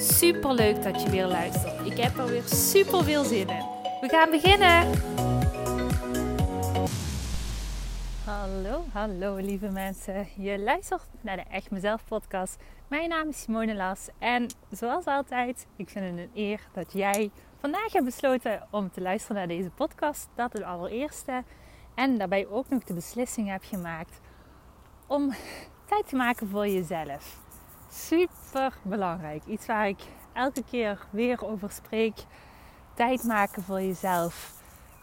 Super leuk dat je weer luistert. Ik heb er weer super veel zin in. We gaan beginnen. Hallo, hallo lieve mensen. Je luistert naar de Echt Mezelf podcast. Mijn naam is Simone Las en zoals altijd, ik vind het een eer dat jij vandaag hebt besloten om te luisteren naar deze podcast. Dat het allereerste. En daarbij ook nog de beslissing heb gemaakt om tijd te maken voor jezelf super belangrijk. Iets waar ik elke keer weer over spreek. Tijd maken voor jezelf.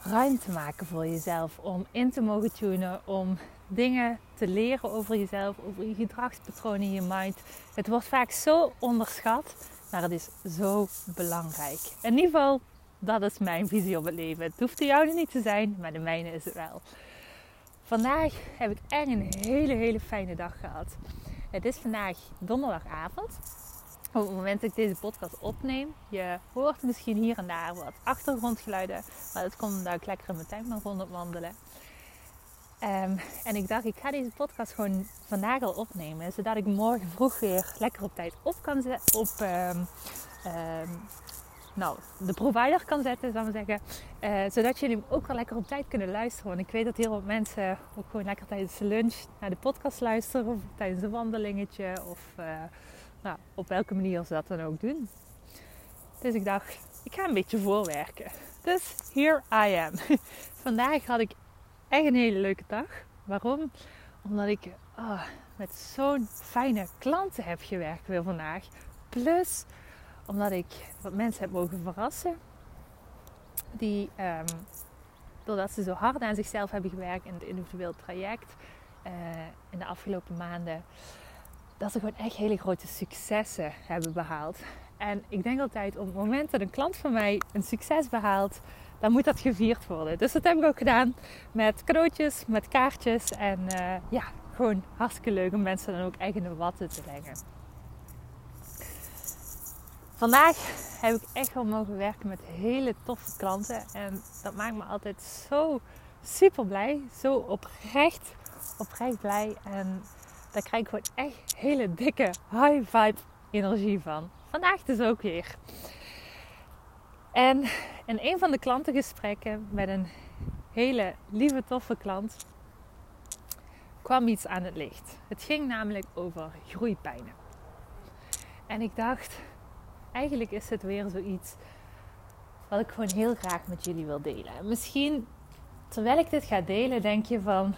Ruimte maken voor jezelf. Om in te mogen tunen. Om dingen te leren over jezelf. Over je gedragspatronen je mind. Het wordt vaak zo onderschat. Maar het is zo belangrijk. In ieder geval, dat is mijn visie op het leven. Het hoeft de jouwe niet te zijn. Maar de mijne is het wel. Vandaag heb ik echt een hele, hele fijne dag gehad. Het is vandaag donderdagavond. Op het moment dat ik deze podcast opneem, je hoort misschien hier en daar wat achtergrondgeluiden. Maar dat komt omdat ik lekker in mijn tuin ben rondom wandelen. Um, en ik dacht, ik ga deze podcast gewoon vandaag al opnemen. Zodat ik morgen vroeg weer lekker op tijd op kan. Op um, um, nou, de provider kan zetten, zou ik zeggen. Uh, zodat jullie hem ook wel lekker op tijd kunnen luisteren. Want ik weet dat heel veel mensen ook gewoon lekker tijdens de lunch naar de podcast luisteren. Of tijdens een wandelingetje. Of uh, nou, op welke manier ze dat dan ook doen. Dus ik dacht, ik ga een beetje voorwerken. Dus here I am. Vandaag had ik echt een hele leuke dag. Waarom? Omdat ik oh, met zo'n fijne klanten heb gewerkt weer vandaag. Plus omdat ik wat mensen heb mogen verrassen. Die, um, doordat ze zo hard aan zichzelf hebben gewerkt in het individueel traject uh, in de afgelopen maanden, dat ze gewoon echt hele grote successen hebben behaald. En ik denk altijd, op het moment dat een klant van mij een succes behaalt, dan moet dat gevierd worden. Dus dat heb ik ook gedaan met cadeautjes, met kaartjes. En uh, ja, gewoon hartstikke leuk om mensen dan ook echt in de watten te leggen. Vandaag heb ik echt wel mogen werken met hele toffe klanten. En dat maakt me altijd zo super blij. Zo oprecht, oprecht blij. En daar krijg ik gewoon echt hele dikke high vibe energie van. Vandaag dus ook weer. En in een van de klantengesprekken met een hele lieve toffe klant kwam iets aan het licht. Het ging namelijk over groeipijnen. En ik dacht, eigenlijk is het weer zoiets wat ik gewoon heel graag met jullie wil delen. En misschien terwijl ik dit ga delen, denk je van.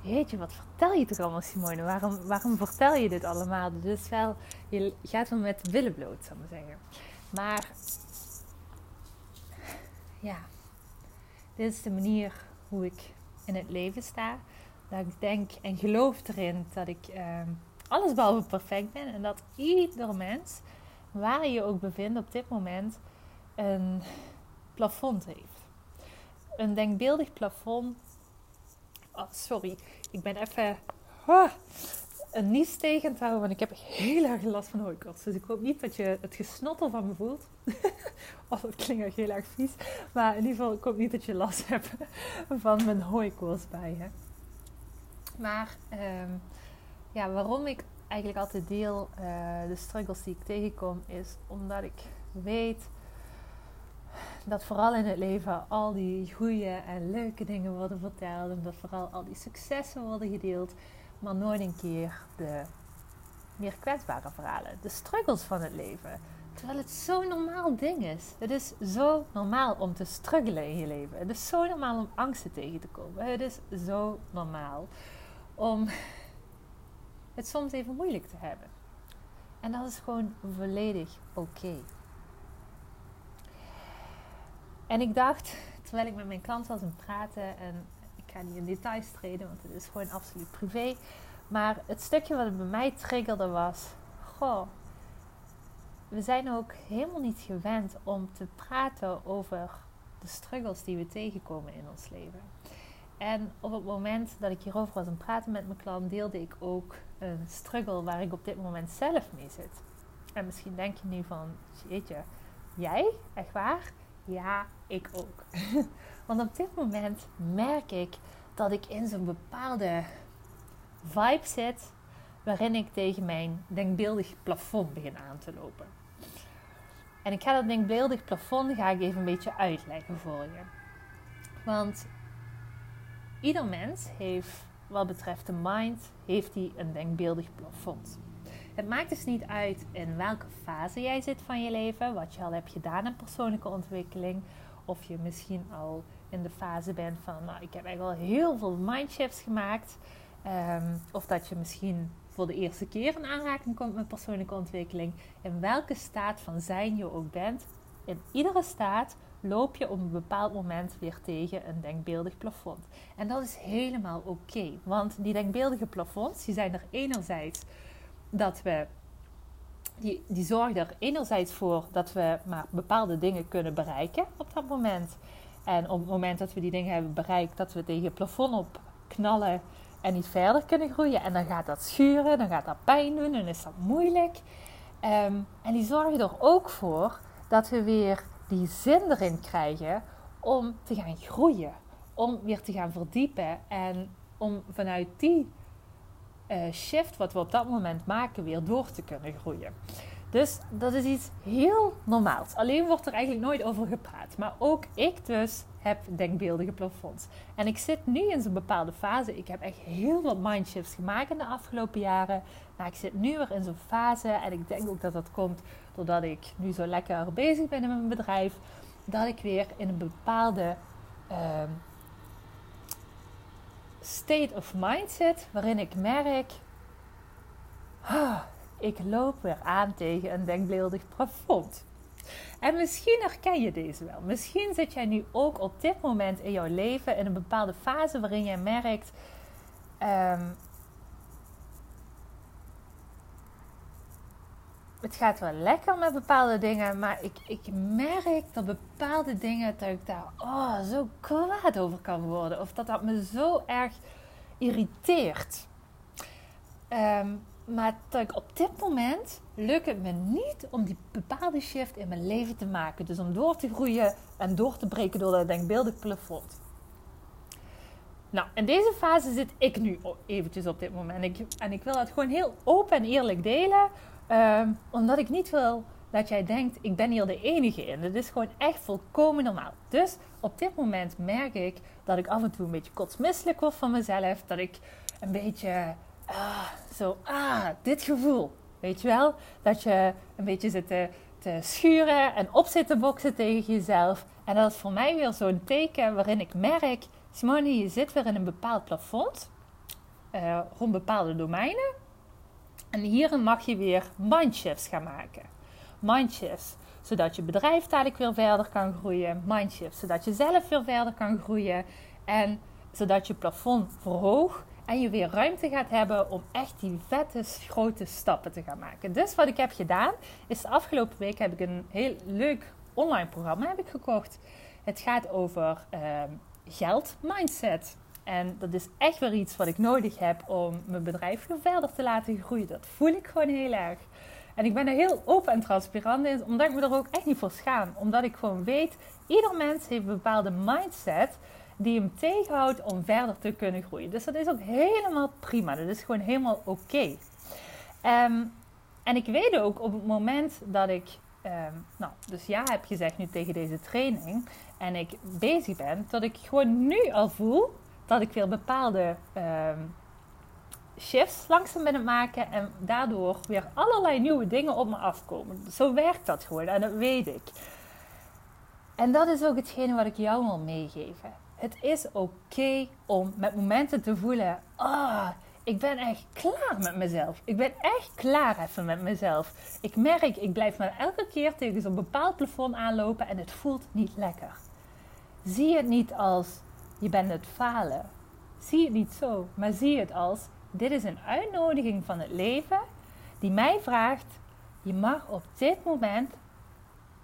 Jeetje, wat vertel je toch allemaal, Simone? Waarom, waarom vertel je dit allemaal? Dus wel, je gaat wel met willen bloot, zou ik maar zeggen. Maar ja, dit is de manier hoe ik in het leven sta. Dat ik denk en geloof erin dat ik eh, alles behalve perfect ben. En dat ieder mens waar je je ook bevindt op dit moment, een plafond heeft. Een denkbeeldig plafond. Oh, sorry, ik ben even oh, een nies tegen te want ik heb heel erg last van hooikoorts. Dus ik hoop niet dat je het gesnotter van me voelt. of het klinkt echt heel erg vies. Maar in ieder geval, ik hoop niet dat je last hebt van mijn hooikoorts bij je. Maar um, ja, waarom ik eigenlijk altijd deel, uh, de struggles die ik tegenkom, is omdat ik weet dat vooral in het leven al die goede en leuke dingen worden verteld. En dat vooral al die successen worden gedeeld. Maar nooit een keer de meer kwetsbare verhalen. De struggles van het leven. Terwijl het zo'n normaal ding is. Het is zo normaal om te struggelen in je leven. Het is zo normaal om angsten tegen te komen. Het is zo normaal om het soms even moeilijk te hebben. En dat is gewoon volledig oké. En ik dacht, terwijl ik met mijn klant was aan het praten, en ik ga niet in details treden, want het is gewoon absoluut privé. Maar het stukje wat het bij mij triggerde was: Goh, we zijn ook helemaal niet gewend om te praten over de struggles die we tegenkomen in ons leven. En op het moment dat ik hierover was aan het praten met mijn klant, deelde ik ook een struggle waar ik op dit moment zelf mee zit. En misschien denk je nu van, jeetje, jij? Echt waar? Ja, ik ook. Want op dit moment merk ik dat ik in zo'n bepaalde vibe zit waarin ik tegen mijn denkbeeldig plafond begin aan te lopen. En ik ga dat denkbeeldig plafond ga ik even een beetje uitleggen voor je. Want ieder mens heeft, wat betreft de mind, heeft hij een denkbeeldig plafond. Het maakt dus niet uit in welke fase jij zit van je leven, wat je al hebt gedaan in persoonlijke ontwikkeling, of je misschien al in de fase bent van, nou, ik heb eigenlijk al heel veel mindshifts gemaakt, um, of dat je misschien voor de eerste keer in aanraking komt met persoonlijke ontwikkeling, in welke staat van zijn je ook bent, in iedere staat loop je op een bepaald moment weer tegen een denkbeeldig plafond. En dat is helemaal oké, want die denkbeeldige plafonds, die zijn er enerzijds dat we, die, die zorgen er enerzijds voor dat we maar bepaalde dingen kunnen bereiken op dat moment. En op het moment dat we die dingen hebben bereikt, dat we tegen het plafond op knallen en niet verder kunnen groeien. En dan gaat dat schuren, dan gaat dat pijn doen, dan is dat moeilijk. Ehm, en die zorgen er ook voor dat we weer die zin erin krijgen om te gaan groeien. Om weer te gaan verdiepen en om vanuit die uh, shift wat we op dat moment maken weer door te kunnen groeien. Dus dat is iets heel normaals. Alleen wordt er eigenlijk nooit over gepraat. Maar ook ik dus heb denkbeeldige plafonds. En ik zit nu in zo'n bepaalde fase. Ik heb echt heel wat mindshifts gemaakt in de afgelopen jaren. Maar ik zit nu weer in zo'n fase. En ik denk ook dat dat komt doordat ik nu zo lekker bezig ben in mijn bedrijf. Dat ik weer in een bepaalde uh, state of mind zit. Waarin ik merk... Ah, ik loop weer aan tegen een denkbeeldig plafond. En misschien herken je deze wel. Misschien zit jij nu ook op dit moment in jouw leven in een bepaalde fase waarin jij merkt. Um, het gaat wel lekker met bepaalde dingen, maar ik, ik merk dat bepaalde dingen dat ik daar oh, zo kwaad over kan worden. Of dat dat me zo erg irriteert. Um, maar dat op dit moment lukt het me niet om die bepaalde shift in mijn leven te maken. Dus om door te groeien en door te breken door dat denkbeeldig plafond. Nou, in deze fase zit ik nu eventjes op dit moment. En ik, en ik wil het gewoon heel open en eerlijk delen. Ehm, omdat ik niet wil dat jij denkt, ik ben hier de enige in. Het is gewoon echt volkomen normaal. Dus op dit moment merk ik dat ik af en toe een beetje kotsmisselijk word van mezelf. Dat ik een beetje ah, zo, ah, dit gevoel. Weet je wel? Dat je een beetje zit te, te schuren en op zit te boksen tegen jezelf. En dat is voor mij weer zo'n teken waarin ik merk, Simone, je zit weer in een bepaald plafond. Uh, rond bepaalde domeinen. En hierin mag je weer mindshifts gaan maken. Mindshifts, zodat je bedrijf dadelijk weer verder kan groeien. Mindshifts, zodat je zelf weer verder kan groeien. En zodat je plafond verhoogt en je weer ruimte gaat hebben om echt die vette, grote stappen te gaan maken. Dus wat ik heb gedaan, is de afgelopen week heb ik een heel leuk online programma heb ik gekocht. Het gaat over uh, geld mindset. En dat is echt weer iets wat ik nodig heb om mijn bedrijf verder te laten groeien. Dat voel ik gewoon heel erg. En ik ben er heel open en transparant in, omdat ik me er ook echt niet voor schaam. Omdat ik gewoon weet, ieder mens heeft een bepaalde mindset die hem tegenhoudt om verder te kunnen groeien. Dus dat is ook helemaal prima. Dat is gewoon helemaal oké. Ehm, en ik weet ook op het moment dat ik, ehm, nou, dus ja heb gezegd nu tegen deze training en ik bezig ben, dat ik gewoon nu al voel dat ik weer bepaalde um, shifts langzaam ben het maken en daardoor weer allerlei nieuwe dingen op me afkomen. Zo werkt dat gewoon en dat weet ik. En dat is ook hetgene wat ik jou wil meegeven. Het is oké om met momenten te voelen: ah, oh, ik ben echt klaar met mezelf. Ik ben echt klaar even met mezelf. Ik merk, ik blijf maar elke keer tegen zo'n bepaald plafond aanlopen en het voelt niet lekker. Zie het niet als je bent het falen. Zie het niet zo, maar zie het als dit is een uitnodiging van het leven die mij vraagt: Je mag op dit moment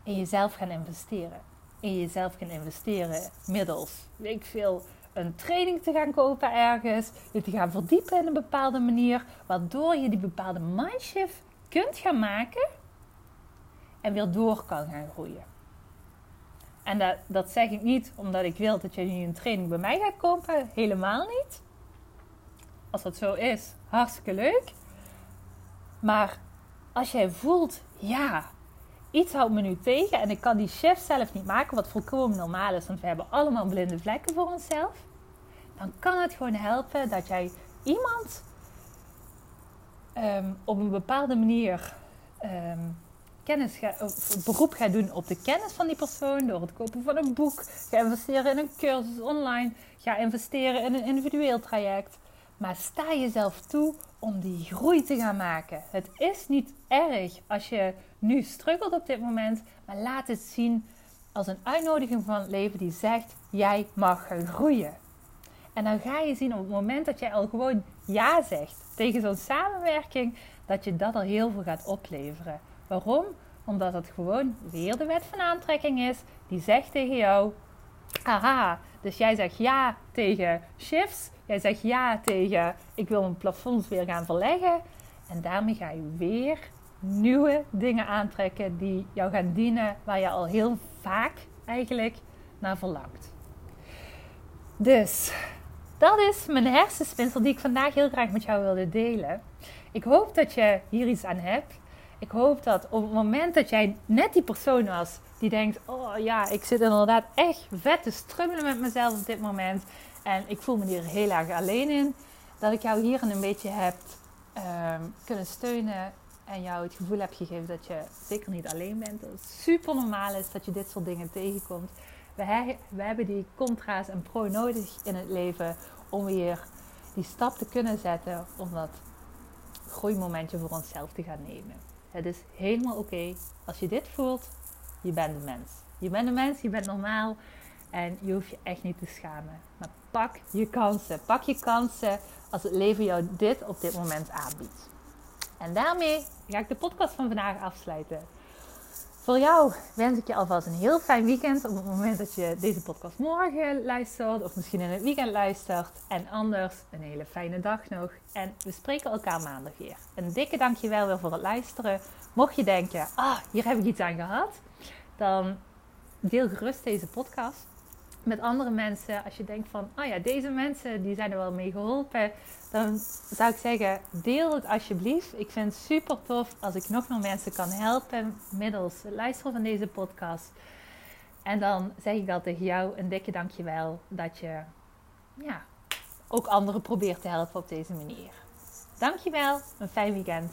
in jezelf gaan investeren. In jezelf gaan investeren middels, weet ik veel, een training te gaan kopen ergens. Je te gaan verdiepen in een bepaalde manier. Waardoor je die bepaalde mindshift kunt gaan maken. En weer door kan gaan groeien. En dat, dat zeg ik niet omdat ik wil dat je nu een training bij mij gaat kopen. Helemaal niet. Als dat zo is, hartstikke leuk. Maar als jij voelt, ja, iets houdt me nu tegen en ik kan die shift zelf niet maken, wat volkomen normaal is, want we hebben allemaal blinde vlekken voor onszelf, dan kan het gewoon helpen dat jij iemand um, op een bepaalde manier um, kennis beroep gaat doen op de kennis van die persoon door het kopen van een boek, ga investeren in een cursus online, ga investeren in een individueel traject. Maar sta jezelf toe om die groei te gaan maken. Het is niet erg als je nu struggelt op dit moment, maar laat het zien als een uitnodiging van het leven die zegt: jij mag groeien. En dan ga je zien op het moment dat jij al gewoon ja zegt tegen zo'n samenwerking, dat je dat al heel veel gaat opleveren. Waarom? Omdat het gewoon weer de wet van aantrekking is die zegt tegen jou: aha, dus jij zegt ja tegen shifts, jij zegt ja tegen ik wil mijn plafonds weer gaan verleggen. En daarmee ga je weer nieuwe dingen aantrekken die jou gaan dienen, waar je al heel vaak eigenlijk naar verlangt. Dus dat is mijn hersenspinsel die ik vandaag heel graag met jou wilde delen. Ik hoop dat je hier iets aan hebt. Ik hoop dat op het moment dat jij net die persoon was die denkt: Oh ja, ik zit inderdaad echt vet te strubbelen met mezelf op dit moment. En ik voel me hier heel erg alleen in. Dat ik jou hier een beetje heb ehm, kunnen steunen en jou het gevoel heb gegeven dat je zeker niet alleen bent. Dat het super normaal is dat je dit soort dingen tegenkomt. We, hebben die contra's en pro nodig in het leven om weer die stap te kunnen zetten om dat groeimomentje voor onszelf te gaan nemen. Het is helemaal oké als je dit voelt. Je bent een mens. Je bent een mens, je bent normaal en je hoeft je echt niet te schamen. Maar pak je kansen. Pak je kansen als het leven jou dit op dit moment aanbiedt. En daarmee ga ik de podcast van vandaag afsluiten. Voor jou wens ik je alvast een heel fijn weekend op het moment dat je deze podcast morgen luistert of misschien in het weekend luistert. En anders een hele fijne dag nog. En we spreken elkaar maandag weer. Een dikke dankjewel weer voor het luisteren. Mocht je denken, ah, hier heb ik iets aan gehad, dan deel gerust deze podcast met andere mensen. Als je denkt van, oh ja, deze mensen die zijn er wel mee geholpen. Dan zou ik zeggen, deel het alsjeblieft. Ik vind het super tof als ik nog meer mensen kan helpen middels luisteren van deze podcast. En dan zeg ik dat tegen jou een dikke dankjewel dat je ja, ook anderen probeert te helpen op deze manier. Dankjewel, een fijn weekend